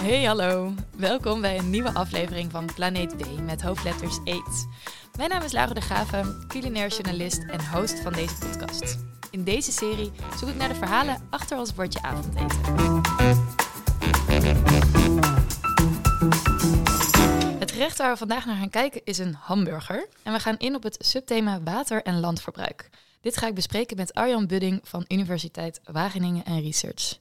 Hey hallo, welkom bij een nieuwe aflevering van Planeet B met hoofdletters Eat. Mijn naam is Laura de Graven, culinair journalist en host van deze podcast. In deze serie zoek ik naar de verhalen achter ons bordje avondeten. Het gerecht waar we vandaag naar gaan kijken is een hamburger. En we gaan in op het subthema water- en landverbruik. Dit ga ik bespreken met Arjan Budding van Universiteit Wageningen en Research.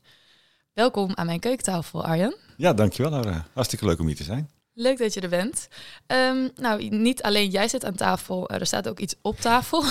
Welkom aan mijn keukentafel, Arjan. Ja, dankjewel Laura. Hartstikke leuk om hier te zijn. Leuk dat je er bent. Ehm, nou, niet alleen jij zit aan tafel, er staat ook iets op tafel.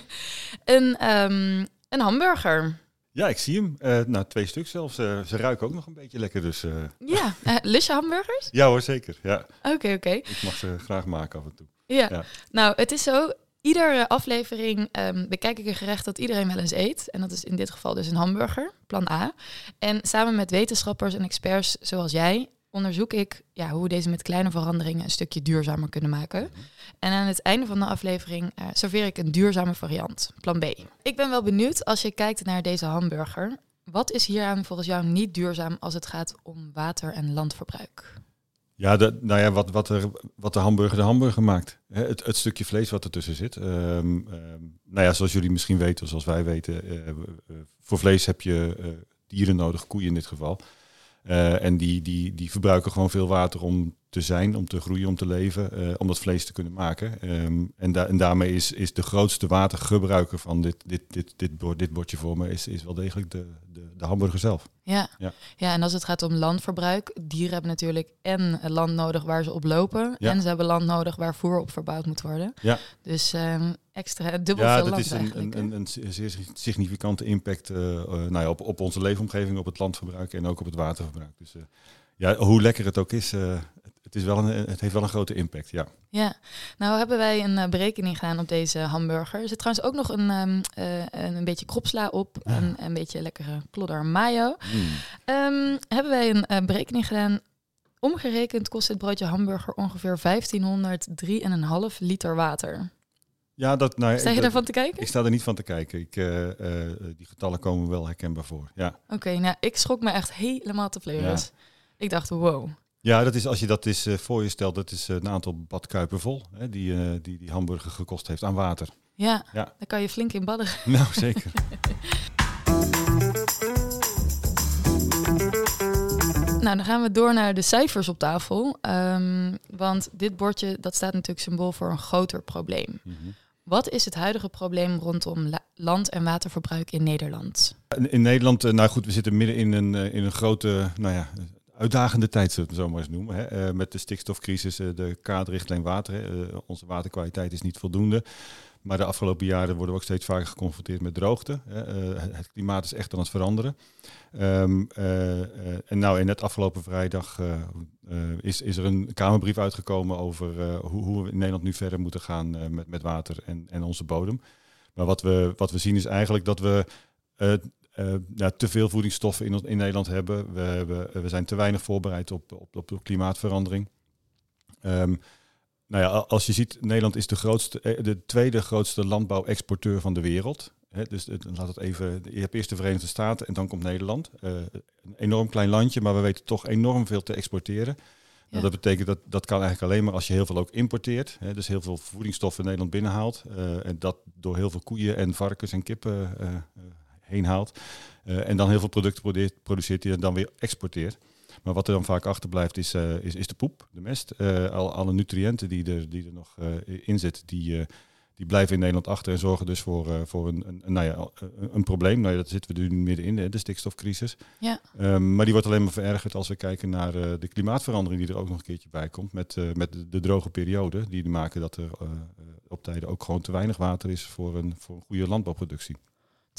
een, ehm, een hamburger. Ja, ik zie hem. Uh, nou, twee stuk zelfs. Uh, ze ruiken ook nog een beetje lekker, dus... Uh... Ja, uh, lust je hamburgers? Ja hoor, zeker. Ja. Oké, oké. Ik mag ze graag maken af en toe. Ja. ja. Nou, het is zo, Iedere aflevering um, bekijk ik een gerecht dat iedereen wel eens eet. En dat is in dit geval dus een hamburger, plan A. En samen met wetenschappers en experts zoals jij onderzoek ik ja, hoe we deze met kleine veranderingen een stukje duurzamer kunnen maken. En aan het einde van de aflevering uh, serveer ik een duurzame variant, plan B. Ik ben wel benieuwd als je kijkt naar deze hamburger. Wat is hieraan volgens jou niet duurzaam als het gaat om water- en landverbruik? Ja, nou ja, wat, wat, er, wat de hamburger de hamburger maakt. Het, het stukje vlees wat ertussen zit. Um, um, nou ja, zoals jullie misschien weten, zoals wij weten, uh, voor vlees heb je uh, dieren nodig, koeien in dit geval. En die, die, die verbruiken gewoon veel water om te zijn, om te groeien, om te leven, uh, om dat vlees te kunnen maken. Um, en, da en daarmee is, is de grootste watergebruiker van dit, dit, dit, dit, bord, dit bordje voor me, is, is wel degelijk de, de, de hamburger zelf. Ja. ja. Ja. en als het gaat om landverbruik, dieren hebben natuurlijk en land nodig waar ze op lopen, ja. en ze hebben land nodig waar voer op verbouwd moet worden. Ja. Dus um, extra dubbel ja, veel dat land is een, een, een, een, zeer significante impact uh, uh, nou ja, op, op onze leefomgeving, op het landverbruik en ook op het waterverbruik. Dus ja, hoe lekker het ook is, het, is wel een, het heeft wel een grote impact, ja. Ja, nou hebben wij een uh, berekening gedaan op deze hamburger. Er zit trouwens ook nog een, um, uh, een beetje kropsla op ja. en een beetje lekkere klodder mayo. Mm. Um, hebben wij een uh, berekening gedaan. Omgerekend kost het broodje hamburger ongeveer 1503,5 liter water. Ja, dat, nou, sta je dat, daarvan te kijken? Ik sta er niet van te kijken. Ik, uh, uh, die getallen komen wel herkenbaar voor. Ja. Oké, okay, nou ik schrok me echt helemaal te vleugels. Ja. Ik dacht, wow. Ja, dat is als je dat is uh, voor je stelt, dat is een aantal badkuipen vol, hè, die, uh, die die hamburger gekost heeft aan water. Ja, ja. daar kan je flink in badden. Nou, zeker. nou, dan gaan we door naar de cijfers op tafel. Um, want dit bordje, dat staat natuurlijk symbool voor een groter probleem. Mm -hmm. Wat is het huidige probleem rondom land- en waterverbruik in Nederland? In, in Nederland, nou goed, we zitten midden in een, in een grote, nou ja, uitdagende tijd, zullen we het zo maar eens noemen. Hè. Uh, met de stikstofcrisis, uh, de kaderrichtlijn water. Uh, onze waterkwaliteit is niet voldoende. Maar de afgelopen jaren worden we ook steeds vaker geconfronteerd met droogte. Het klimaat is echt aan het veranderen. Um, en nou, in net afgelopen vrijdag is, is er een Kamerbrief uitgekomen over hoe, hoe, we in Nederland nu verder moeten gaan met, met water en, en onze bodem. Maar wat we, wat we zien is eigenlijk dat we ja, te veel voedingsstoffen in, in Nederland hebben. We, hebben. we zijn te weinig voorbereid op, op, op de klimaatverandering. Um, nou ja, als je ziet, Nederland is de, grootste, de tweede grootste landbouwexporteur van de wereld. He, dus laat het even. Je hebt eerst de Verenigde Staten en dan komt Nederland. Uh, een enorm klein landje, maar we weten toch enorm veel te exporteren. Ja. Nou, dat betekent dat dat kan eigenlijk alleen maar als je heel veel ook importeert. Dus heel veel voedingsstoffen in Nederland binnenhaalt. Uh, en dat door heel veel koeien en varkens en kippen uh, heen haalt. Uh, en dan heel veel producten produceert die dan weer exporteert. Maar wat er dan vaak achterblijft is, uh, is, is de poep, de mest. Uh, al, alle nutriënten die er, die er nog in zitten, die, die blijven in Nederland achter en zorgen dus voor, voor een, een, nou ja, een probleem. Nou ja, dat zitten we nu middenin, de, de stikstofcrisis. Ja. Um, maar die wordt alleen maar verergerd als we kijken naar de klimaatverandering die er ook nog een keertje bij komt. Met, met de, de, droge periode, die maken dat er op tijden ook gewoon te weinig water is voor een, voor een goede landbouwproductie.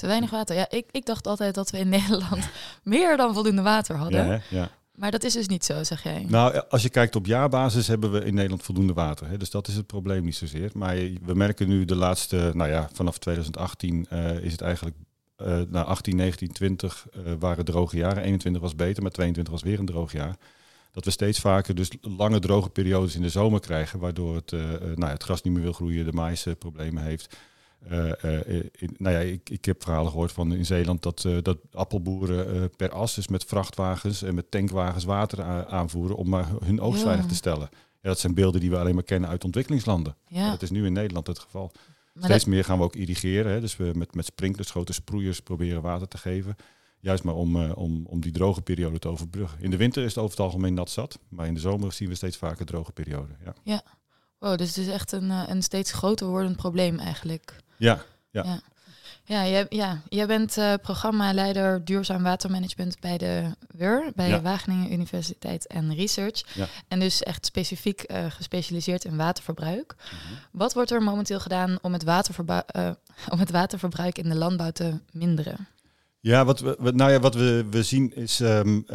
Te weinig water. Ja, ik, ik dacht altijd dat we in Nederland meer dan voldoende water hadden. Ja, ja. Maar dat is dus niet zo, zeg jij. Nou, als je kijkt op jaarbasis hebben we in Nederland voldoende water. Hè? Dus dat is het probleem niet zozeer. Maar we merken nu de laatste, nou ja, vanaf 2018 uh, is het eigenlijk, uh, nou 18, 19, 20 uh, waren droge jaren. 21 was beter, maar 22 was weer een droog jaar. Dat we steeds vaker dus lange droge periodes in de zomer krijgen, waardoor het, nou, het gras niet meer wil groeien, de mais problemen heeft. Nou ja, ik, ik heb verhalen gehoord van in Zeeland dat, dat appelboeren per as, dus met vrachtwagens en met tankwagens water aanvoeren om maar hun oogst veilig te stellen. Ja, dat zijn beelden die we alleen maar kennen uit ontwikkelingslanden. Ja. Dat is nu in Nederland het geval. Steeds meer gaan we ook irrigeren. Hè. Dus we met, met sprinklers, grote sproeiers proberen water te geven. Juist maar om, uh, om, om die droge periode te overbruggen. In de winter is het over het algemeen nat zat. Maar in de zomer zien we steeds vaker droge perioden. Ja, ja. Wow, dus het is echt een, eh, een steeds groter wordend probleem eigenlijk. Ja, ja. ja. Ja, jij, ja, jij bent uh, programmaleider duurzaam watermanagement bij de WUR, bij Wageningen Universiteit en Research. Ja. En dus echt specifiek uh, gespecialiseerd in waterverbruik. Mhm. Wat wordt er momenteel gedaan om het, waterverbruik, uh, om het waterverbruik in de landbouw te minderen? Ja, wat we, nou ja, wat we, we zien is um,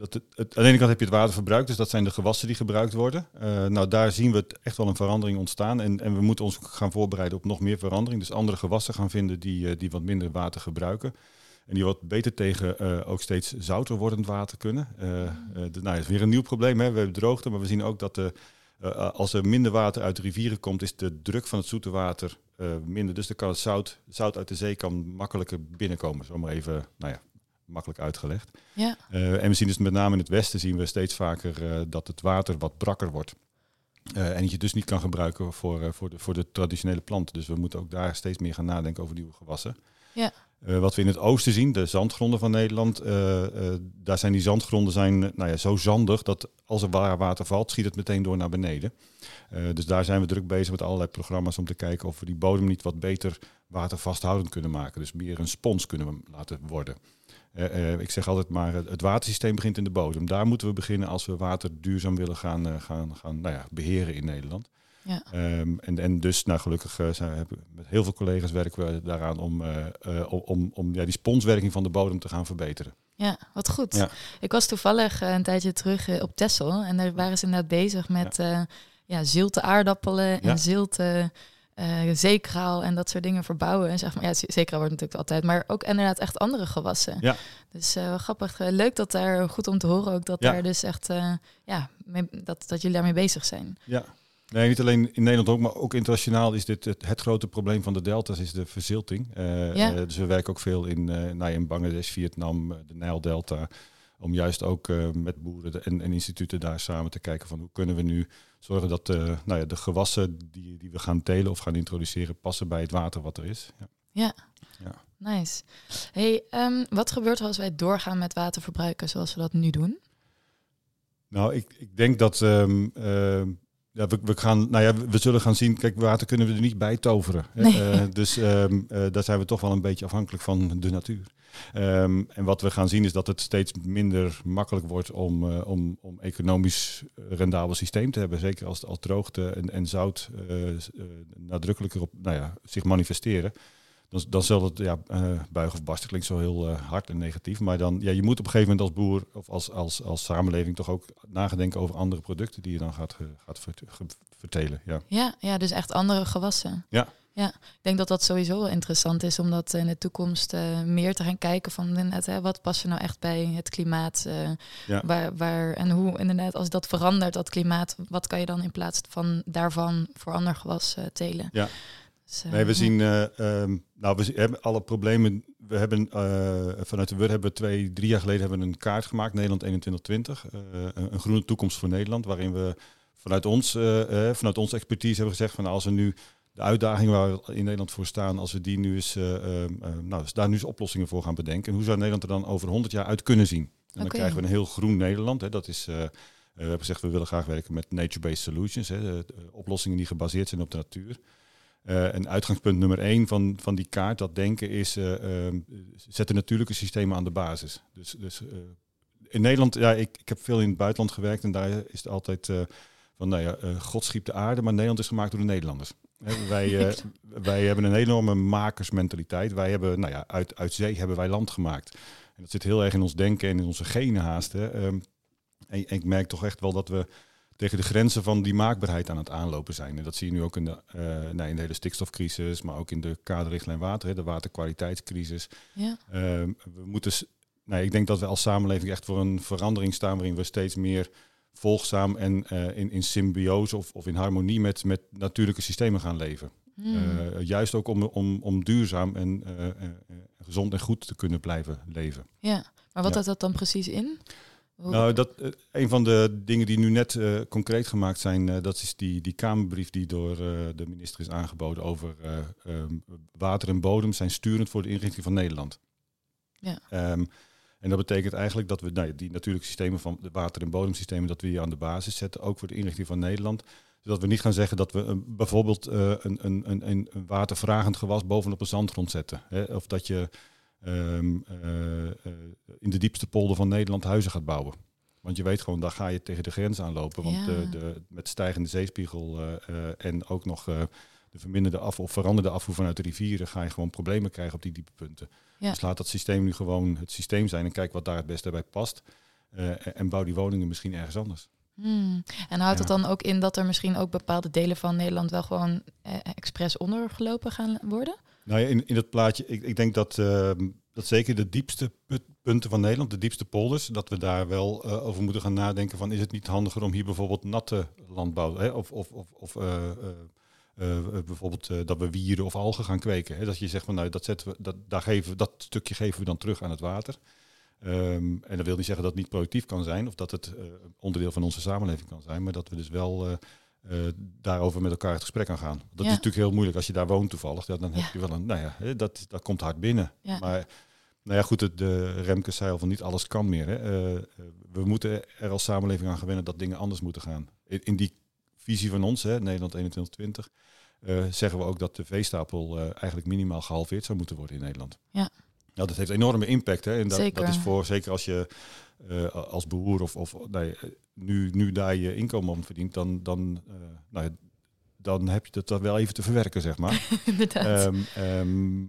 dat het, aan de ene kant heb je het waterverbruik, dus dat zijn de gewassen die gebruikt worden. Uh, nou, daar zien we echt wel een verandering ontstaan. En, en we moeten ons gaan voorbereiden op nog meer verandering. Dus andere gewassen gaan vinden die, uh, die wat minder water gebruiken. En die wat beter tegen uh, ook steeds zouter wordend water kunnen. Nou, is weer een nieuw probleem. Hè. We hebben droogte, maar we zien ook dat de, als er minder water uit de rivieren komt, is de druk van het zoete water minder. Dus dan kan het zout, zout uit de zee kan makkelijker binnenkomen. Zo maar even, nou ja, makkelijk uitgelegd. Ja. Uh, en we zien dus met name in het westen zien we steeds vaker uh, dat het water wat brakker wordt. Uh, en dat je dus niet kan gebruiken voor, voor, de, voor de traditionele planten. Dus we moeten ook daar steeds meer gaan nadenken over nieuwe gewassen. Ja. wat we in het oosten zien, de zandgronden van Nederland, daar zijn die zandgronden zijn, nou ja, zo zandig dat als er water valt, schiet het meteen door naar beneden. dus daar zijn we druk bezig met allerlei programma's om te kijken of we die bodem niet wat beter watervasthoudend kunnen maken. Dus meer een spons kunnen we laten worden. Uh, ik zeg altijd maar, het watersysteem begint in de bodem. Daar moeten we beginnen als we water duurzaam willen gaan, uh, gaan, gaan nou ja, beheren in Nederland. Ja. Um, en, en dus, nou gelukkig zijn we, met heel veel collega's werken we daaraan om, om, om ja, die sponswerking van de bodem te gaan verbeteren. Ja, wat goed. Ja. Ik was toevallig een tijdje terug op Texel en daar waren ze inderdaad bezig met ja. ja zilte aardappelen en zilte uh, zeekraal en dat soort dingen verbouwen. En zeg maar, ja, zeekraal wordt natuurlijk altijd, maar ook inderdaad echt andere gewassen. Ja. Dus uh, grappig, uh, leuk dat daar goed om te horen ook dat daar dus echt, ja, dat, dat jullie daarmee bezig zijn. Ja. Nee, niet alleen in Nederland ook, maar ook internationaal is dit het, het grote probleem van de delta's, is de verzilting. Ja. dus we werken ook veel in, nou, in Bangladesh, Vietnam, de Nijldelta om juist ook met boeren en, en, instituten daar samen te kijken van hoe kunnen we nu zorgen dat uh, nou ja, de gewassen die, die we gaan telen of gaan introduceren passen bij het water wat er is. Ja, ja. ja. nice. Hey, um, wat gebeurt er als wij doorgaan met water verbruiken zoals we dat nu doen? Nou, ik, ik denk dat um, uh, ja, we, we, gaan, nou ja, we zullen gaan zien. Kijk, water kunnen we er niet bij toveren. Nee. Uh, dus um, daar zijn we toch wel een beetje afhankelijk van de natuur. Um, en wat we gaan zien is dat het steeds minder makkelijk wordt om, uh, om, om economisch rendabel systeem te hebben. Zeker als, als droogte en, en zout uh, nadrukkelijker op, nou ja, zich manifesteren. Dan, dan zal het ja, buigen of barsten klinkt zo heel hard en negatief. Maar dan, ja, je moet op een gegeven moment als boer of als, als, als samenleving toch ook nagedenken over andere producten die je dan gaat, gaat vertelen. Ja. Ja, ja, dus echt andere gewassen. Ja. Ja, ik denk dat dat sowieso wel interessant is om dat in de toekomst uh, meer te gaan kijken van inderdaad, hè, wat past er nou echt bij het klimaat? Uh, ja. waar, waar, en hoe inderdaad, als dat verandert, dat klimaat, wat kan je dan in plaats van daarvan voor ander gewas uh, telen? Ja. Dus, nee, we zien, um, nou, we hebben alle problemen. We hebben vanuit de WUR hebben we twee, drie jaar geleden hebben we een kaart gemaakt, Nederland 2120, een, een groene toekomst voor Nederland, waarin we vanuit ons, vanuit onze expertise hebben gezegd van als we nu de uitdaging waar we in Nederland voor staan, als we die nu eens, uh, nou, daar nu eens oplossingen voor gaan bedenken. En hoe zou Nederland er dan over 100 jaar uit kunnen zien? En dan krijgen we een heel groen Nederland. Hè. Dat is, uh, we hebben gezegd, we willen graag werken met nature-based solutions. Hè, oplossingen die gebaseerd zijn op de natuur. En uitgangspunt nummer één van, van die kaart, dat denken, is uh, uh, zetten natuurlijke systemen aan de basis. Dus, dus in Nederland, ja, ik, ik heb veel in het buitenland gewerkt en daar is het altijd van, nou ja, God schiep de aarde, maar Nederland is gemaakt door de Nederlanders wij, uh, wij hebben een enorme makersmentaliteit. Wij hebben, nou ja, uit, uit zee hebben wij land gemaakt. En dat zit heel erg in ons denken en in onze genen haast. Hè. Ehm, en, ik merk toch echt wel dat we tegen de grenzen van die maakbaarheid aan het aanlopen zijn. En dat zie je nu ook in de, uh, nou, in de hele stikstofcrisis, maar ook in de kaderrichtlijn water, hè, de waterkwaliteitscrisis. Ja. Ehm, we moeten, nou, ik denk dat we als samenleving echt voor een verandering staan waarin we steeds meer volgzaam en uh, in, in symbiose of, of in harmonie met, met natuurlijke systemen gaan leven. Hmm. juist ook om, om, om duurzaam en eh, eh, gezond en goed te kunnen blijven leven. Ja, maar wat Ja. houdt dat dan precies in? Hoe- Nou, dat, eh, een van de dingen die nu net eh, concreet gemaakt zijn, eh, dat is die, die Kamerbrief die door eh, de minister is aangeboden over eh, ehm, water en bodem zijn sturend voor de inrichting van Nederland. Ja. Ehm, en dat betekent eigenlijk dat we nou, ja, die natuurlijke systemen van de water- en bodemsystemen, dat we die aan de basis zetten, ook voor de inrichting van Nederland. Zodat we niet gaan zeggen dat we een, bijvoorbeeld eh, een, een, een, een watervragend gewas bovenop een zandgrond zetten. Hè? Of dat je ehm, eh, eh, in de diepste polder van Nederland huizen gaat bouwen. Want je weet gewoon, daar ga je tegen de grens aanlopen. Want Ja. de, de, met stijgende zeespiegel en ook nog de verminderde af of veranderde afvoer vanuit de rivieren, ga je gewoon problemen krijgen op die diepe punten. Ja. Dus laat dat systeem nu gewoon het systeem zijn en kijk wat daar het beste bij past. Eh, en bouw die woningen misschien ergens anders. Hmm. En houdt het Ja. dan ook in dat er misschien ook bepaalde delen van Nederland wel gewoon eh, expres ondergelopen gaan worden? Nou ja, in, in het plaatje, ik, ik denk dat, ehm, dat zeker de diepste put- punten van Nederland, de diepste polders, dat we daar wel eh, over moeten gaan nadenken van is het niet handiger om hier bijvoorbeeld natte landbouw, hè, of, of, of, of eh, eh, bijvoorbeeld eh, dat we wieren of algen gaan kweken. Hè, dat je zegt van nou dat zetten we, dat, daar geven, we- dat stukje geven we dan terug aan het water. Ehm, en dat wil niet zeggen dat het niet productief kan zijn of dat het onderdeel van onze samenleving kan zijn, maar dat we dus wel daarover met elkaar het gesprek aan gaan. Dat Ja. is natuurlijk heel moeilijk als je daar woont toevallig. Ja, dan Ja. heb je wel een, nou ja, dat, dat komt hard binnen. Maar nou ja, goed, het- de Remkes zei al van niet alles kan meer. Hè. We moeten er als samenleving aan gewennen dat dingen anders moeten gaan. In, in die visie van ons, hè, Nederland 2120, eh, zeggen we ook dat de veestapel eh, eigenlijk minimaal gehalveerd zou moeten worden in Nederland. Ja. Nou, dat heeft enorme impact. Hè. En dat, Zeker. dat is voor, zeker als je eh, als boer of, of nee, nu, nu daar je inkomen om verdient, dan, dan, nou, ja, dan heb je dat wel even te verwerken, zeg maar. Inderdaad. Ehm, ehm,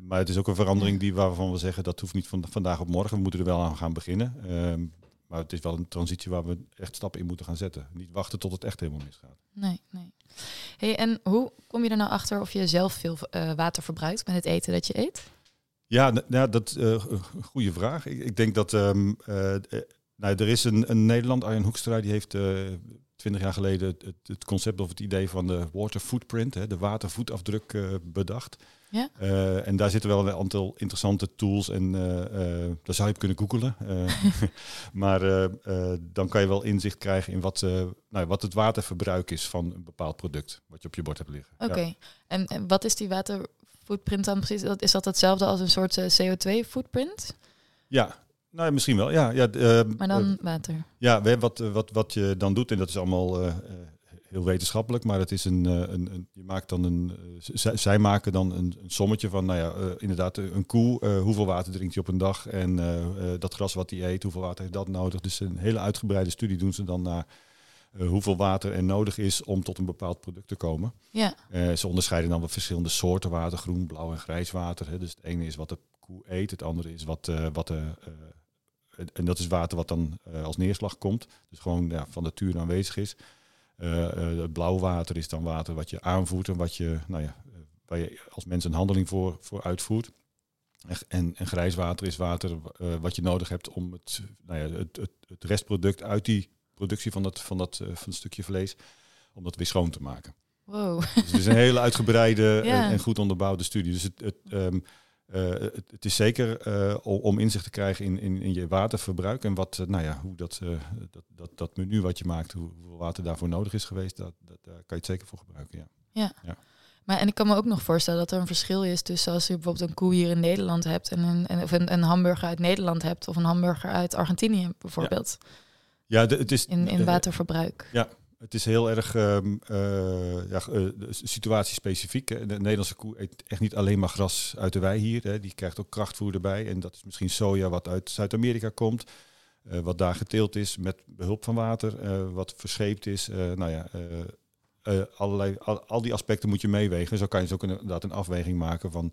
maar het is ook een verandering die waarvan we zeggen dat hoeft niet van vandaag op morgen. We moeten er wel aan gaan beginnen. Ehm, maar het is wel een transitie waar we echt stappen in moeten gaan zetten. Niet wachten tot het echt helemaal misgaat. Nee, nee. Hey, en hoe kom je er nou achter of je zelf veel eh, water verbruikt met het eten dat je eet? Ja, nou, dat uh, goede vraag. Ik, denk dat ehm, eh, eh, nou, er is een, een Nederland, Arjen Hoekstra, die heeft twintig jaar geleden het, het, concept of het idee van de water footprint, hè, de watervoetafdruk eh, bedacht. Ja. Uh, en daar zitten wel een aantal interessante tools en uh, uh, daar zou je op kunnen googelen. maar dan kan je wel inzicht krijgen in wat, nou, wat het waterverbruik is van een bepaald product wat je op je bord hebt liggen. Oké, okay. ja. en, en wat is die waterfootprint dan precies? Is dat hetzelfde als een soort uh, CO2-footprint? Ja, nou, misschien wel. Ja, ja, uh, maar dan water. Ja, wat, wat, wat je dan doet, en dat is allemaal uh, heel wetenschappelijk, maar het is een, een, een je maakt dan een, zij, maken dan een, een, sommetje van, nou ja, inderdaad, een koe, hoeveel water drinkt hij op een dag en dat gras wat hij eet, hoeveel water heeft dat nodig. Dus een hele uitgebreide studie doen ze dan naar hoeveel water er nodig is om tot een bepaald product te komen. Ja. ze onderscheiden dan wat verschillende soorten water, groen, blauw en grijs water. Hè. Dus het ene is wat de koe eet, het andere is wat, wat de en dat is water wat dan uh, als neerslag komt. Dus gewoon ja, van nature aanwezig is. Uh, uh, het blauw water is dan water wat je aanvoert en wat je, nou ja, waar je als mens een handeling voor, voor uitvoert. En, en grijs water is water wat je nodig hebt om het, nou ja, het, het, het restproduct uit die productie van dat, van, dat, van het stukje vlees, om dat weer schoon te maken. Wow. Dus het is een hele uitgebreide ja. en, en, goed onderbouwde studie. Dus het, het um, uh, het, het, is zeker uh, om inzicht te krijgen in, in, in je waterverbruik en wat, uh, nou ja, hoe dat, dat, dat, dat menu wat je maakt, hoe, hoeveel water daarvoor nodig is geweest, dat, dat, daar kan je het zeker voor gebruiken. Ja. Ja. ja. Maar en ik kan me ook nog voorstellen dat er een verschil is tussen als je bijvoorbeeld een koe hier in Nederland hebt en een, en, of een, een hamburger uit Nederland hebt of een hamburger uit Argentinië bijvoorbeeld. Ja, ja de, het is in, in waterverbruik. Ja, het is heel erg um, uh, ja, uh, situatiespecifiek. De Nederlandse koe eet echt niet alleen maar gras uit de wei hier. Hè. Die krijgt ook krachtvoer erbij. En dat is misschien soja wat uit Zuid-Amerika komt. Uh, wat daar geteeld is met behulp van water. wat verscheept is. nou ja, allerlei, al, al, die aspecten moet je meewegen. Zo kan je dus ook inderdaad een afweging maken van...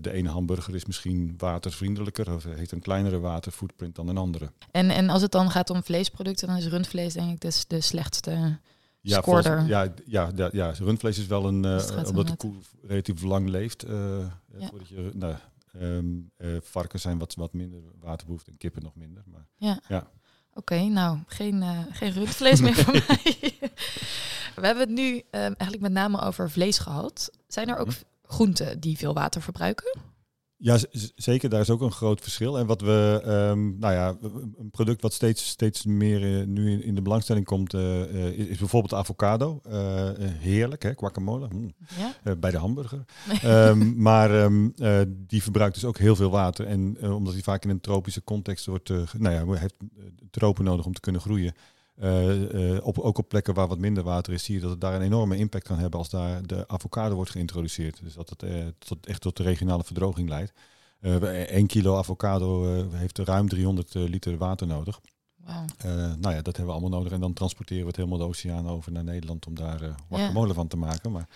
de ene hamburger is misschien watervriendelijker of heeft een kleinere waterfootprint dan een andere. En, en als het dan gaat om vleesproducten, dan is rundvlees denk ik dus de slechtste ja. Volgens, ja, ja, ja, ja, rundvlees is wel een, uh, omdat de koe relatief lang leeft. Uh, ja. voordat je, nou, um, uh, varkens zijn wat, wat minder waterbehoefte en kippen nog minder. Maar, ja. ja. Oké, okay, nou, geen, geen rundvlees meer voor mij. we hebben het nu um, eigenlijk met name over vlees gehad. Zijn er ook Mhm. Groenten die veel water verbruiken? Ja, zeker. Daar is ook een groot verschil. En wat we, ehm, nou ja, een product wat steeds, steeds meer eh, nu in, in de belangstelling komt, eh, eh, is, is bijvoorbeeld avocado. Heerlijk, hè? Guacamole. Mm. Ja. Eh, bij de hamburger. Ehm, maar ehm, eh, die verbruikt dus ook heel veel water. En omdat die vaak in een tropische context wordt, nou ja, heeft tropen nodig om te kunnen groeien. Eh, eh, op, ook op plekken waar wat minder water is, zie je dat het daar een enorme impact kan hebben als daar de avocado wordt geïntroduceerd. Dus dat het eh, tot, echt tot de regionale verdroging leidt. Eh 1 kilo avocado heeft ruim 300 eh, liter water nodig. Eh, nou ja, dat hebben we allemaal nodig. En dan transporteren we het helemaal de oceaan over naar Nederland om daar eh guacamole van te maken. Maar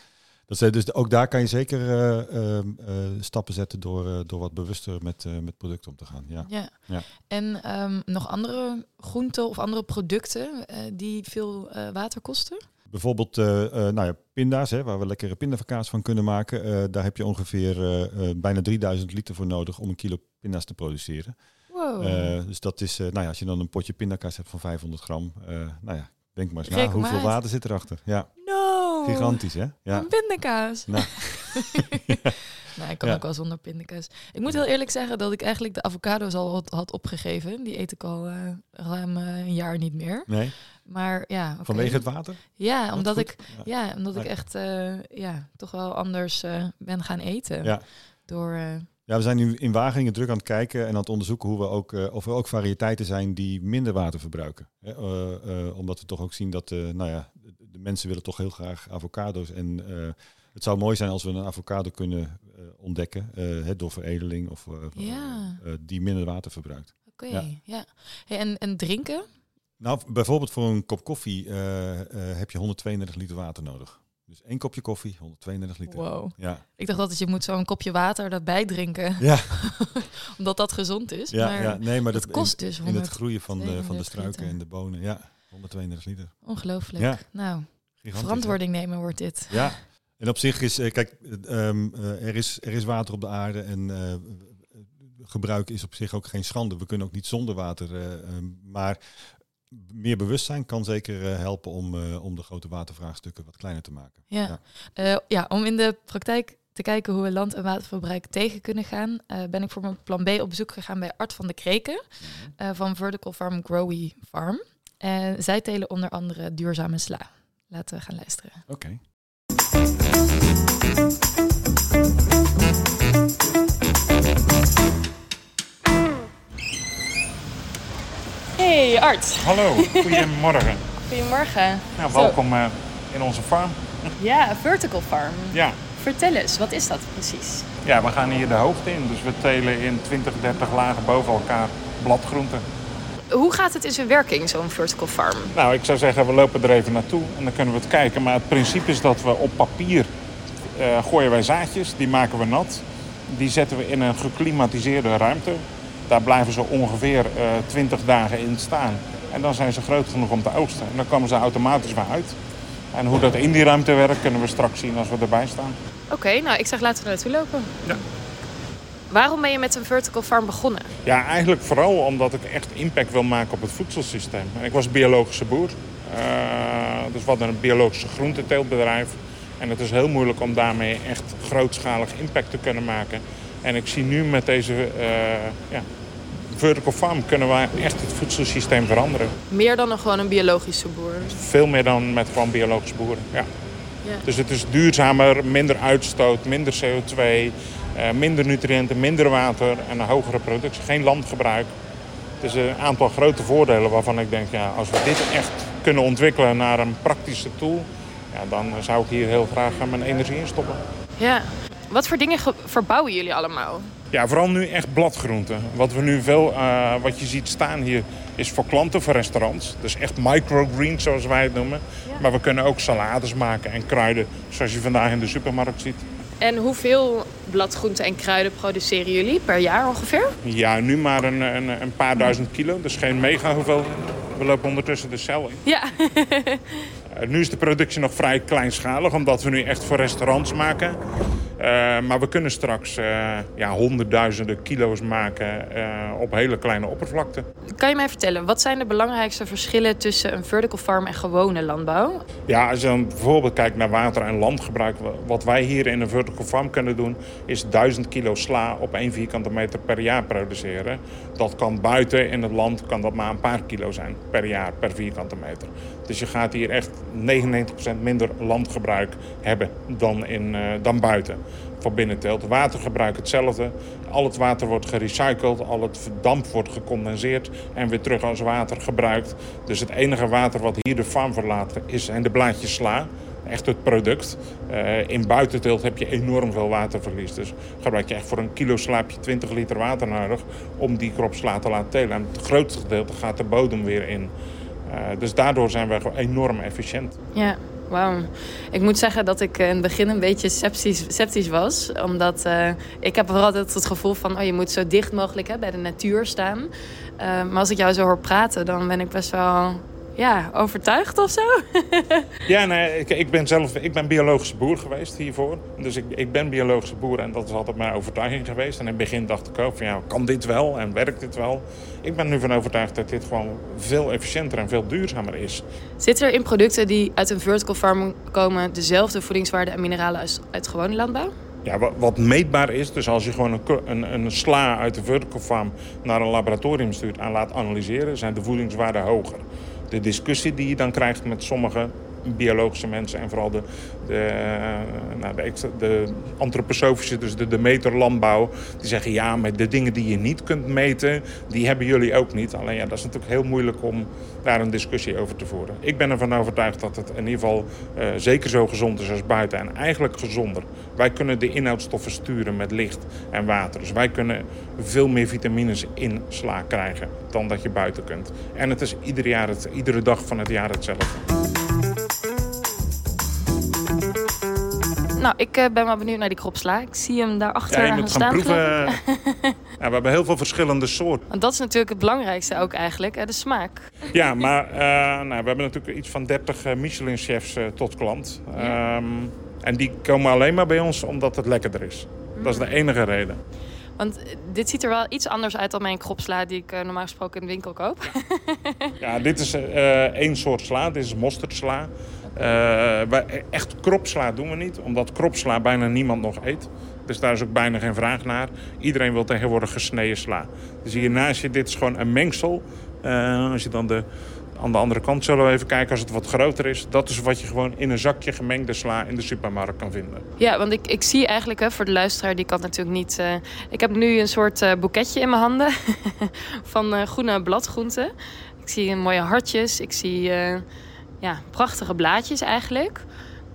dat is, dus ook daar kan je zeker eh, ehm, eh, stappen zetten door, eh, door wat bewuster met, met producten om te gaan. Ja. Ja. Ja. En ehm, nog andere groenten of andere producten die veel water kosten? Bijvoorbeeld nou ja, pinda's, hè, waar we lekkere pindakaas van kunnen maken. Daar heb je ongeveer bijna 3000 liter voor nodig om een kilo pinda's te produceren. Wow. Dus dat is, nou ja, als je dan een potje pindakaas hebt van 500 gram, nou ja, denk maar eens na, hoeveel uit. water zit erachter? Ja, no! gigantisch hè? Ja. Een pindakaas. Nou. nou, ik kan Ja. ook wel zonder pindakaas. Ik moet heel eerlijk zeggen dat ik eigenlijk de avocado's al had, opgegeven. Die eet ik al eh, ruim eh, een jaar niet meer. Nee, Maar ja, vanwege het water? Ja, omdat ik, Ja. ja, omdat ik echt eh, ja, toch wel anders ben gaan eten. Ja. Door, Ja, we zijn nu in Wageningen druk aan het kijken en aan het onderzoeken hoe we ook, eh, of er ook variëteiten zijn die minder water verbruiken. Hè, eh, eh, omdat we toch ook zien dat nou ja, de, mensen willen toch heel graag avocado's. En het zou mooi zijn als we een avocado kunnen ontdekken hè, door veredeling of Ja. die minder water verbruikt. Oké, Ja. ja. Hey, en, en drinken? Nou, bijvoorbeeld voor een kop koffie heb je 132 liter water nodig. Dus één kopje koffie, 132 liter. Wow. Ja, Ik dacht altijd, je moet zo'n kopje water daarbij drinken. ja, omdat dat gezond is. ja, maar ja. nee, maar dat in- kost dus in, 100. het groeien van de, van de 32 struiken liter. en de bonen. Ja, 132 liter. Ongelooflijk. Ja. Nou, Gigantisch, verantwoording nemen wordt dit. Ja, en op zich is, eh, kijk, eh, ehm, eh, er, is, er is water op de aarde en eh, gebruik is op zich ook geen schande. We kunnen ook niet zonder water. eh, ehm, maar meer bewustzijn kan zeker eh, helpen om, eh, om de grote watervraagstukken wat kleiner te maken. Ja. Ja. Eh, ja, om in de praktijk te kijken hoe we land- en waterverbruik tegen kunnen gaan, ben ik voor mijn plan B op bezoek gegaan bij Art van de Kreken eh, van Vertical Farm Growy Farm. En zij telen onder andere duurzame sla. Laten we gaan luisteren. Oké. Hey Art, Hallo, goedemorgen. goedemorgen. Nou, welkom eh, in onze farm. Ja, Vertical Farm. Ja. Vertel eens, wat is dat precies? ja, we gaan hier de hoogte in. Dus we telen in 20, 30 lagen boven elkaar bladgroenten. Hoe gaat het in zijn werking, zo'n Vertical Farm? Nou, ik zou zeggen, we lopen er even naartoe en dan kunnen we het kijken. Maar het principe is dat we op papier eh, gooien wij zaadjes, die maken we nat. Die zetten we in een geklimatiseerde ruimte. Daar blijven ze ongeveer eh 20 dagen in staan. En dan zijn ze groot genoeg om te oogsten. En dan komen ze automatisch weer uit. En hoe dat in die ruimte werkt, kunnen we straks zien als we erbij staan. Oké, nou ik zeg laten we er naartoe lopen. Ja. Waarom ben je met een Vertical Farm begonnen? Ja, eigenlijk vooral omdat ik echt impact wil maken op het voedselsysteem. En ik was biologische boer. Eh, dus we hadden een biologische groenteteeltbedrijf. En het is heel moeilijk om daarmee echt grootschalig impact te kunnen maken. En ik zie nu met deze eh, ja, vertical farm kunnen wij echt het voedselsysteem veranderen. Meer dan een, gewoon een biologische boer. Veel meer dan met gewoon biologisch boeren. Ja. Ja. Dus het is duurzamer, minder uitstoot, minder CO2, eh, minder nutriënten, minder water en een hogere productie. Geen landgebruik. Het is een aantal grote voordelen waarvan ik denk, ja, als we dit echt kunnen ontwikkelen naar een praktische tool, ja, dan zou ik hier heel graag mijn energie in stoppen. Ja. Wat voor dingen ge- verbouwen jullie allemaal? Ja, vooral nu echt bladgroenten. Wat we nu veel, eh, wat je ziet staan hier, is voor klanten, voor restaurants. Dus echt microgreens zoals wij het noemen. Maar we kunnen ook salades maken en kruiden, zoals je vandaag in de supermarkt ziet. En hoeveel bladgroenten en kruiden produceren jullie per jaar ongeveer? Ja, nu maar een, een, een paar duizend kilo, dus geen mega hoeveel. We lopen ondertussen de cel in. Ja. Eh, nu is de productie nog vrij kleinschalig, omdat we nu echt voor restaurants maken. Maar we kunnen straks ja, honderdduizenden kilo's maken op hele kleine oppervlakte. Kan je mij vertellen, wat zijn de belangrijkste verschillen tussen een vertical farm en gewone landbouw? Ja, als je dan bijvoorbeeld kijkt naar water- en landgebruik. Wat wij hier in een vertical farm kunnen doen, is 1000 kilo sla op 1 vierkante meter per jaar produceren. Dat kan buiten in het land kan dat maar een paar kilo zijn per jaar per vierkante meter. Dus je gaat hier echt 99% minder landgebruik hebben dan, in, uh, dan buiten van binnenteelt. Watergebruik hetzelfde. Al het water wordt gerecycled, al het damp wordt gecondenseerd en weer terug als water gebruikt. Dus het enige water wat hier de farm verlaat is, zijn de blaadjes sla echt het product. Uh, in buitenteelt heb je enorm veel waterverlies. Dus gebruik je echt voor een kilo slaapje 20 liter water nodig om die krop sla te laten telen. En het grootste gedeelte gaat de bodem weer in. Uh, dus daardoor zijn gewoon enorm efficiënt. Ja. Wauw. Ik moet zeggen dat ik in het begin een beetje sceptisch, sceptisch was. Omdat uh, ik heb vooral altijd het gevoel van... Oh, je moet zo dicht mogelijk hè, bij de natuur staan. Uh, maar als ik jou zo hoor praten, dan ben ik best wel ja, overtuigd of zo? ja, nee, ik, ik, ben zelf ik ben biologische boer geweest hiervoor. Dus ik, ik ben biologische boer en dat is altijd mijn overtuiging geweest. En in het begin dacht ik ook van ja, kan dit wel en werkt dit wel? Ik ben nu van overtuigd dat dit gewoon veel efficiënter en veel duurzamer is. Zitten er in producten die uit een vertical farm komen dezelfde voedingswaarden en mineralen als uit gewone landbouw? Ja, wat, meetbaar is, dus als je gewoon een, een, een, sla uit de vertical farm naar een laboratorium stuurt en laat analyseren, zijn de voedingswaarden hoger. De discussie die je dan krijgt met sommige biologische mensen en vooral de, de, eh, nou, de, de antroposofische, dus de, de meterlandbouw, die zeggen ja, maar de dingen die je niet kunt meten, die hebben jullie ook niet. Alleen ja, dat is natuurlijk heel moeilijk om daar een discussie over te voeren. Ik ben ervan overtuigd dat het in ieder geval uh, zeker zo gezond is als buiten en eigenlijk gezonder. Wij kunnen de inhoudstoffen sturen met licht en water. Dus wij kunnen veel meer vitamines in sla krijgen dan dat je buiten kunt. En het is ieder jaar het, iedere dag van het jaar hetzelfde. Nou, ik uh, ben wel benieuwd naar die kropsla. Ik zie hem daarachter ja, je moet gaan proeven. ja, we hebben heel veel verschillende soorten. Want dat is natuurlijk het belangrijkste ook eigenlijk, hè, de smaak. Ja, maar uh, nou, we hebben natuurlijk iets van 30 uh, Michelin-chefs tot klant. Ja. Um, en die komen alleen maar bij ons omdat het lekkerder is. Mm. Dat is de enige reden. Want dit ziet er wel iets anders uit dan mijn kropsla die ik normaal gesproken in de winkel koop. ja, dit is één soort sla. Dit is mosterdsla. Wij, echt kropsla doen we niet, omdat kropsla bijna niemand nog eet. Dus daar is ook bijna geen vraag naar. Iedereen wil tegenwoordig gesneden sla. Dus hiernaast je, dit is gewoon een mengsel. Uh, als je dan de, aan de andere kant zullen we even kijken als het wat groter is. Dat is wat je gewoon in een zakje gemengde sla in de supermarkt kan vinden. Ja, want ik, ik zie eigenlijk, hè, voor de luisteraar, die kan natuurlijk niet... Uh, ik heb nu een soort boeketje in mijn handen van groene bladgroenten. Ik zie mooie hartjes, ik zie ja, prachtige blaadjes eigenlijk.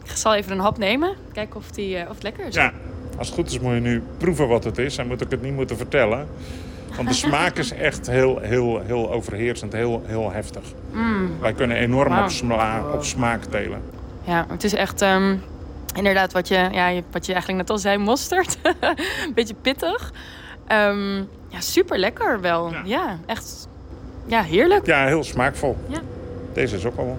Ik zal even een hap nemen. Kijken of, die, of het lekker is. Ja, als het goed is moet je nu proeven wat het is. En moet ik het niet moeten vertellen. Want de smaak is echt heel, heel, heel overheersend, heel, heel heftig. Mm. Wij kunnen enorm wow. op, sma op, smaak telen. Ja, het is echt um, inderdaad wat je, ja, wat je eigenlijk net al zei, mosterd. Beetje pittig. Um, ja, super lekker wel. Ja. ja. echt ja, heerlijk. Ja, heel smaakvol. Ja. Deze is ook al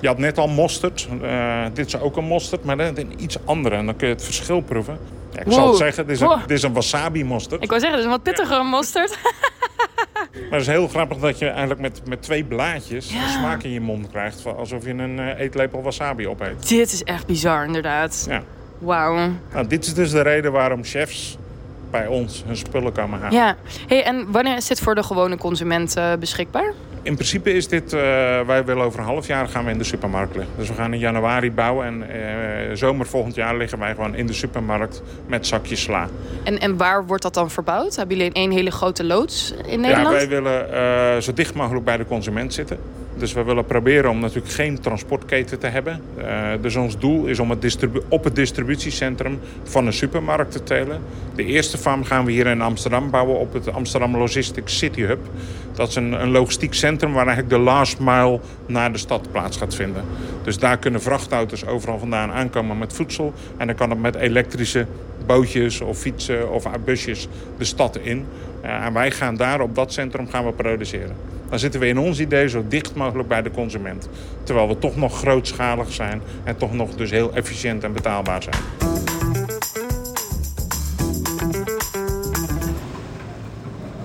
je had net al mosterd. Uh, dit is ook een mosterd, maar een iets andere. En dan kun je het verschil proeven. Ja, ik wow. zal het zeggen, dit is een, dit is een wasabi mosterd. Ik wou zeggen, dit is een wat pittiger ja. mosterd. maar het is heel grappig dat je eigenlijk met, met twee blaadjes ja. smaak in je mond krijgt. Alsof je een uh, eetlepel wasabi opeet. Dit is echt bizar, inderdaad. Ja. Wauw. Nou, dit is dus de reden waarom chefs bij ons hun spullen komen halen. Ja. Hey, en wanneer is dit voor de gewone consument uh, beschikbaar? In principe is dit, uh, wij willen over een half jaar gaan we in de supermarkt liggen. Dus we gaan in januari bouwen en uh, zomer volgend jaar liggen wij gewoon in de supermarkt met zakjes sla. En, en waar wordt dat dan verbouwd? Hebben jullie één hele grote loods in Nederland? Ja, wij willen uh, zo dicht mogelijk bij de consument zitten. Dus we willen proberen om natuurlijk geen transportketen te hebben. Uh, dus ons doel is om het op het distributiecentrum van een supermarkt te telen. De eerste farm gaan we hier in Amsterdam bouwen op het Amsterdam Logistics City Hub. Dat is een, logistiek centrum waar eigenlijk de last mile naar de stad plaats gaat vinden. Dus daar kunnen vrachtauto's overal vandaan aankomen met voedsel. En dan kan het met elektrische bootjes of fietsen of busjes de stad in. Uh, en wij gaan daar op dat centrum gaan we produceren dan zitten we in ons idee zo dicht mogelijk bij de consument. Terwijl we toch nog grootschalig zijn en toch nog dus heel efficiënt en betaalbaar zijn.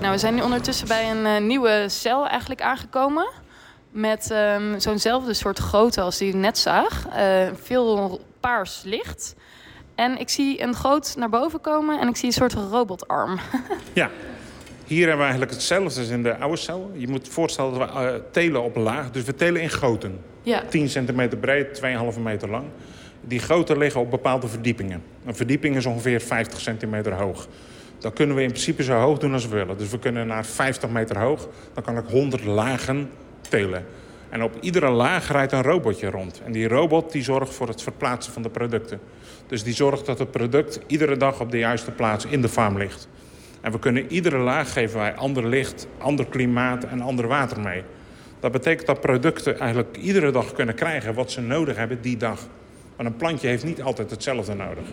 Nou, we zijn nu ondertussen bij een eh, nieuwe cel eigenlijk aangekomen met ehm, zo'nzelfde soort grootte als die je net zag. Eh, veel paars licht. En ik zie een groot naar boven komen en ik zie een soort robotarm. ja, hier hebben we eigenlijk hetzelfde als in de oude cel. Je moet voorstellen dat we eh, telen op laag. Dus we telen in goten. ja, 10 centimeter breed, 2,5 meter lang. Die goten liggen op bepaalde verdiepingen. Een verdieping is ongeveer 50 centimeter hoog. Dan kunnen we in principe zo hoog doen als we willen. Dus we kunnen naar 50 meter hoog. Dan kan ik 100 lagen telen. En op iedere laag rijdt een robotje rond. En die robot die zorgt voor het verplaatsen van de producten. Dus die zorgt dat het product iedere dag op de juiste plaats in de farm ligt. En we kunnen iedere laag geven wij ander licht, ander klimaat en ander water mee. Dat betekent dat producten eigenlijk iedere dag kunnen krijgen wat ze nodig hebben die dag. Want een plantje heeft niet altijd hetzelfde nodig.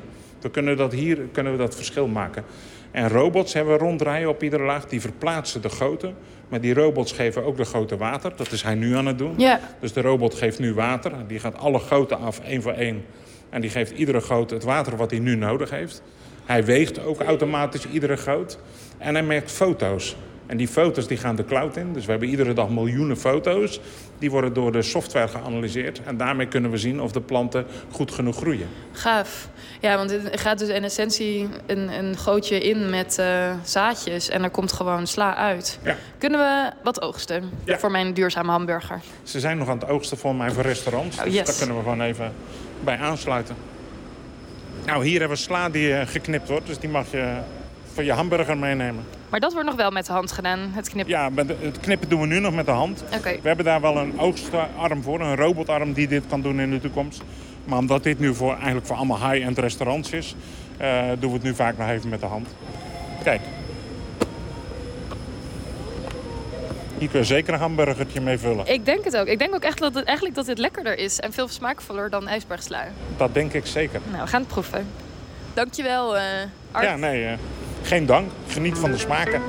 We kunnen dat hier kunnen we dat verschil maken. En robots hebben we ronddraaien op iedere laag. Die verplaatsen de goten. Maar die robots geven ook de goten water. Dat is hij nu aan het doen. ja. Dus de robot geeft nu water. Die gaat alle goten af, één voor één. En die geeft iedere goot het water wat hij nu nodig heeft. Hij weegt ook automatisch iedere goot. En hij maakt foto's. En die foto's die gaan de cloud in. Dus we hebben iedere dag miljoenen foto's. Die worden door de software geanalyseerd. En daarmee kunnen we zien of de planten goed genoeg groeien. Gaaf. Ja, want het gaat dus in essentie een, een gootje in met eh, zaadjes en er komt gewoon sla uit. Ja. Kunnen we wat oogsten Ja. voor mijn duurzame hamburger? Ze zijn nog aan het oogsten voor mij voor restaurants. Oh, dus daar kunnen we gewoon even bij aansluiten. Nou, hier hebben we sla die eh, geknipt wordt. Dus die mag je voor je hamburger meenemen. Maar dat wordt nog wel met de hand gedaan, het knippen. Ja, het knippen doen we nu nog met de hand. Oké. We hebben daar wel een oogstarm voor, een robotarm die dit kan doen in de toekomst. Maar omdat dit nu voor, eigenlijk voor allemaal high-end restaurants is, eh, doen we het nu vaak nog even met de hand. Kijk. Hier kun je zeker een hamburgertje mee vullen. Ik denk het ook. Ik denk ook echt dat het, eigenlijk dat dit lekkerder is en veel smaakvoller dan ijsbergsla. Dat denk ik zeker. Nou, we gaan het proeven. Dankjewel, eh Art. Ja, nee, eh, geen dank. Geniet van de smaken.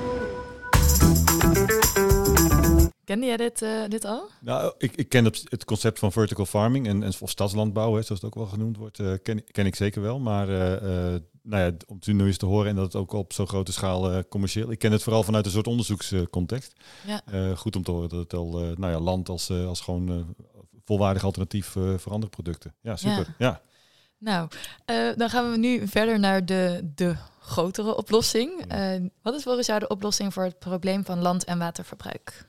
Kende jij dit, eh, dit al? Nou, ik, ik ken het, het concept van vertical farming en, en of stadslandbouw, hè, zoals het ook wel genoemd wordt, eh, ken, ken ik zeker wel. Maar eh, eh, nou ja, om het nu eens te horen en dat het ook op zo'n grote schaal eh, commercieel. Ik ken het vooral vanuit een soort onderzoekscontext. Ja. Eh, goed om te horen dat het al eh, nou ja, land als, als gewoon volwaardig alternatief voor andere producten. Ja, super. Ja. Nou, dan gaan we nu verder naar de, de grotere oplossing. Wat is volgens jou de oplossing voor het probleem van land- en waterverbruik?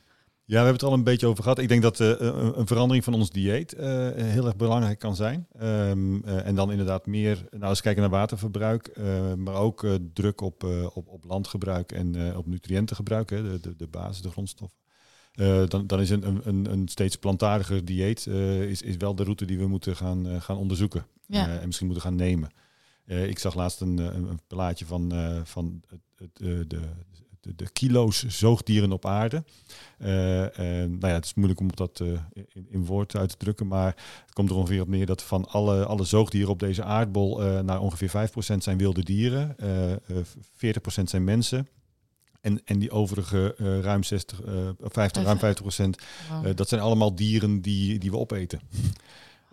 Ja, we hebben het al een beetje over gehad. Ik denk dat eh, een, een verandering van ons dieet eh, heel erg belangrijk kan zijn. Ehm, eh, en dan inderdaad meer, nou eens kijken naar waterverbruik, eh, maar ook eh, druk op, eh, op, op landgebruik en eh, op nutriëntengebruik, hè, de, de, de basis, de grondstoffen. Eh, dan, dan is een, een- een, steeds plantariger dieet eh, is, is wel de route die we moeten gaan, eh, gaan onderzoeken. Ja. Eh, en misschien moeten gaan nemen. Eh, ik zag laatst een, eh, een, een plaatje van, eh, van het, het, eh, de, de, de kilo's zoogdieren op aarde. Eh, en, nou ja, het is moeilijk om dat eh, in, in woord uit te drukken, maar het komt er ongeveer op neer dat van alle, alle zoogdieren op deze aardbol eh naar ongeveer 5% zijn wilde dieren, eh eh, 40% zijn mensen. En, en die overige eh, ruim 60, eh, 50, ruim 50 procent, Wow. eh, dat zijn allemaal dieren die, die we opeten.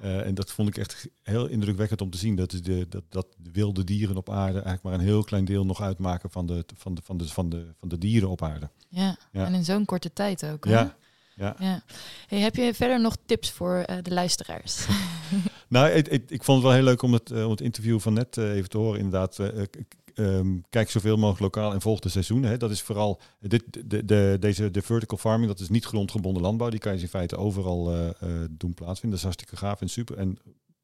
Eh, en dat vond ik echt heel indrukwekkend om te zien. Dat, de, dat, dat de wilde dieren op aarde eigenlijk maar een heel klein deel nog uitmaken van de, van de, van de, van de, van de dieren op aarde. ja. ja. en in zo'n korte tijd ook. hè? Ja, ja. ja. Hey, heb je verder nog tips voor eh, de luisteraars? Nou, ik, ik, ik vond het wel heel leuk om het, eh, om het interview van net even te horen. Inderdaad, ehm, kijk zoveel mogelijk lokaal en volg de seizoenen. Hè. Dat is vooral dit, de, de, deze, de vertical farming, dat is niet grondgebonden landbouw. Die kan je in feite overal eh, eh, doen plaatsvinden. Dat is hartstikke gaaf en super. En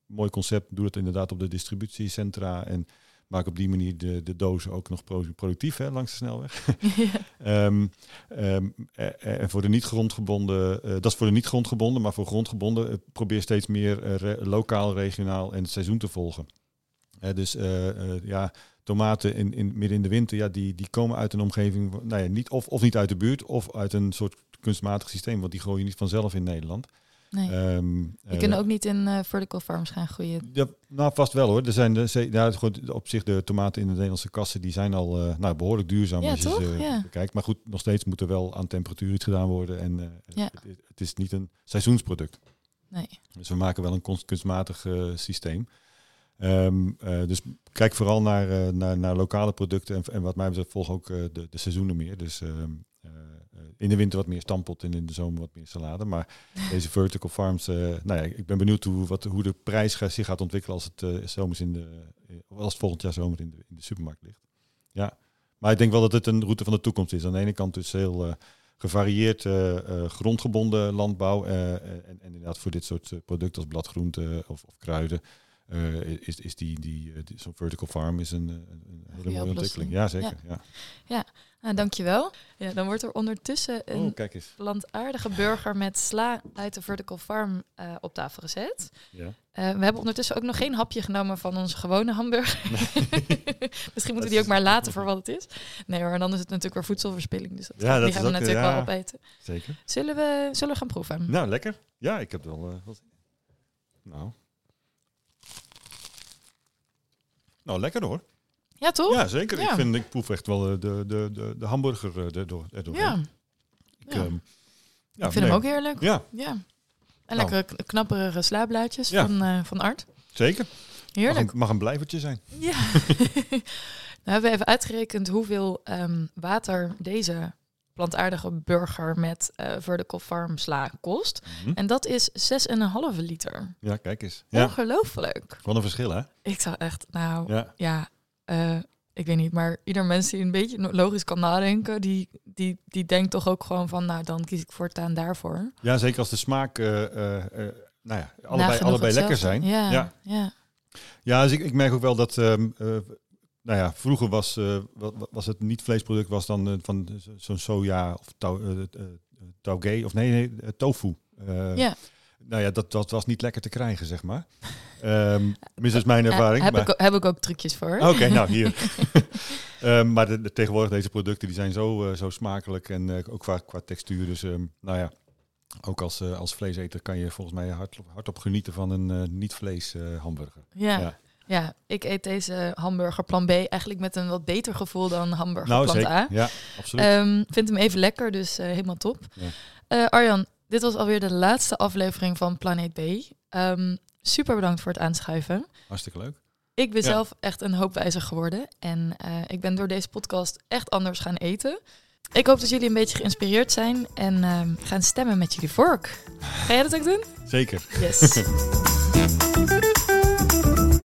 mooi concept, doe het inderdaad op de distributiecentra en maak op die manier de, de dozen ook nog pro- productief hè, langs de snelweg. Ehm, ehm, eh, en voor de niet grondgebonden, dat is voor de niet grondgebonden, maar voor grondgebonden probeer steeds meer re- lokaal, regionaal en het seizoen te volgen. Dus ja, tomaten in, in, midden in de winter, ja, die, die komen uit een omgeving, nou ja, niet, of, of niet uit de buurt, of uit een soort kunstmatig systeem, want die je niet vanzelf in Nederland. Nee. Ehm, Je eh, kunt ook niet in eh, vertical farms gaan groeien. ja, nou, vast wel hoor. Er zijn de, ze- ja, goed, op zich de tomaten in de Nederlandse kassen die zijn al eh, nou, behoorlijk duurzaam Ja, als je ze Ja. bekijkt. Maar goed, nog steeds moet er wel aan temperatuur iets gedaan worden. En eh, Ja. het, het- is niet een seizoensproduct. Nee. Dus we maken wel een kunst- kunstmatig eh, systeem. Ehm, eh, dus kijk vooral naar, eh, naar, naar lokale producten en, en wat mij betreft volg ook eh, de, de seizoenen meer. Dus ehm, eh, eh, in de winter wat meer stampot en in de zomer wat meer salade. Maar deze vertical farms, nou ja, ik ben benieuwd hoe, wat, hoe de prijs ga- zich gaat ontwikkelen als het zomers in de, als het volgend jaar zomer in de, in de supermarkt ligt. Ja, maar ik denk wel dat het een route van de toekomst is. Aan de ene kant dus heel gevarieerd grondgebonden landbouw en, en inderdaad voor dit soort producten als bladgroenten of, of kruiden. Eh, is, is die, die, eh, die zo'n vertical farm is een, eh, een, hele mooie ontwikkeling. Ja, zeker. Ja. Nou, dankjewel. Ja, dan wordt er ondertussen een Oh, kijk eens. plantaardige burger met sla uit de Vertical Farm op tafel gezet. Ja. We hebben ondertussen ook nog geen hapje genomen van onze gewone hamburger. Misschien moeten we die ook maar laten voor wat het is. Nee hoor, en dan is het natuurlijk weer voedselverspilling. Dus dat, Ja, dat die gaan we ook, natuurlijk ja. wel opeten. Zeker. Zullen we, zullen we gaan proeven? Nou, lekker. Ja, ik heb wel wat. Nou. Nou, lekker hoor. Ja, toch? Ja, zeker. Ja. Ik vind, ik proef echt wel eh, de, de, de, de hamburger eh, erdoor. erdoor Ja, Ik, ja. ehm, ja, ik vind nee, hem ook heerlijk. Ja, Ja. En Nou. lekkere kn- knapperige slaablaadjes Ja. van, eh, van Art. zeker. Mag Heerlijk. een, mag een blijvertje zijn. Ja. nou hebben we even uitgerekend hoeveel ehm, water deze plantaardige burger met eh, vertical farm sla kost. Mhm. En dat is 6,5 liter. Ja, kijk eens. Ja, Ongelooflijk. wat een verschil hè? Ik zou echt, nou ja, Ja, eh, ik weet niet, maar ieder mens die een beetje logisch kan nadenken, die, die, die denkt toch ook gewoon van, nou dan kies ik voortaan daarvoor. ja zeker als de smaak, eh, nou ja, allebei, allebei lekker zijn. Ja, Ja. ja. Ja, dus ik, ik merk ook wel dat, ehm, eh, nou ja, vroeger was, wa- wa- was het niet vleesproduct, was dan eh, van zo- zo'n soja of tau, eh, tauge, of nee, nee tofu. Ja. Nou ja, dat, dat was niet lekker te krijgen, zeg maar. Ehm Tenminste, is mijn ervaring. Heb, maar- ik, ook- heb ik ook trucjes voor. Oké, nou hier. Ehm, maar de, de- tegenwoordig deze producten die zijn zo, zo smakelijk en ook qua, qua textuur. Dus ehm, nou ja, ook als, als vleeseter kan je volgens mij hard, hardop genieten van een niet-vlees hamburger. Ja. Ja. Ja. ik eet deze hamburger plan B eigenlijk met een wat beter gevoel dan hamburger Nou, plan zeker. A. Ja, absoluut. Ehm vind hem even lekker, dus eh, helemaal top. Ja. Eh, Arjan, dit was alweer de laatste aflevering van Planeet B. Ehm, super bedankt voor het aanschuiven. Hartstikke leuk. Ik ben Ja. zelf echt een hoop wijzer geworden. En eh, ik ben door deze podcast echt anders gaan eten. Ik hoop dat jullie een beetje geïnspireerd zijn en ehm, gaan stemmen met jullie vork. Ga jij dat ook doen? Zeker. Yes.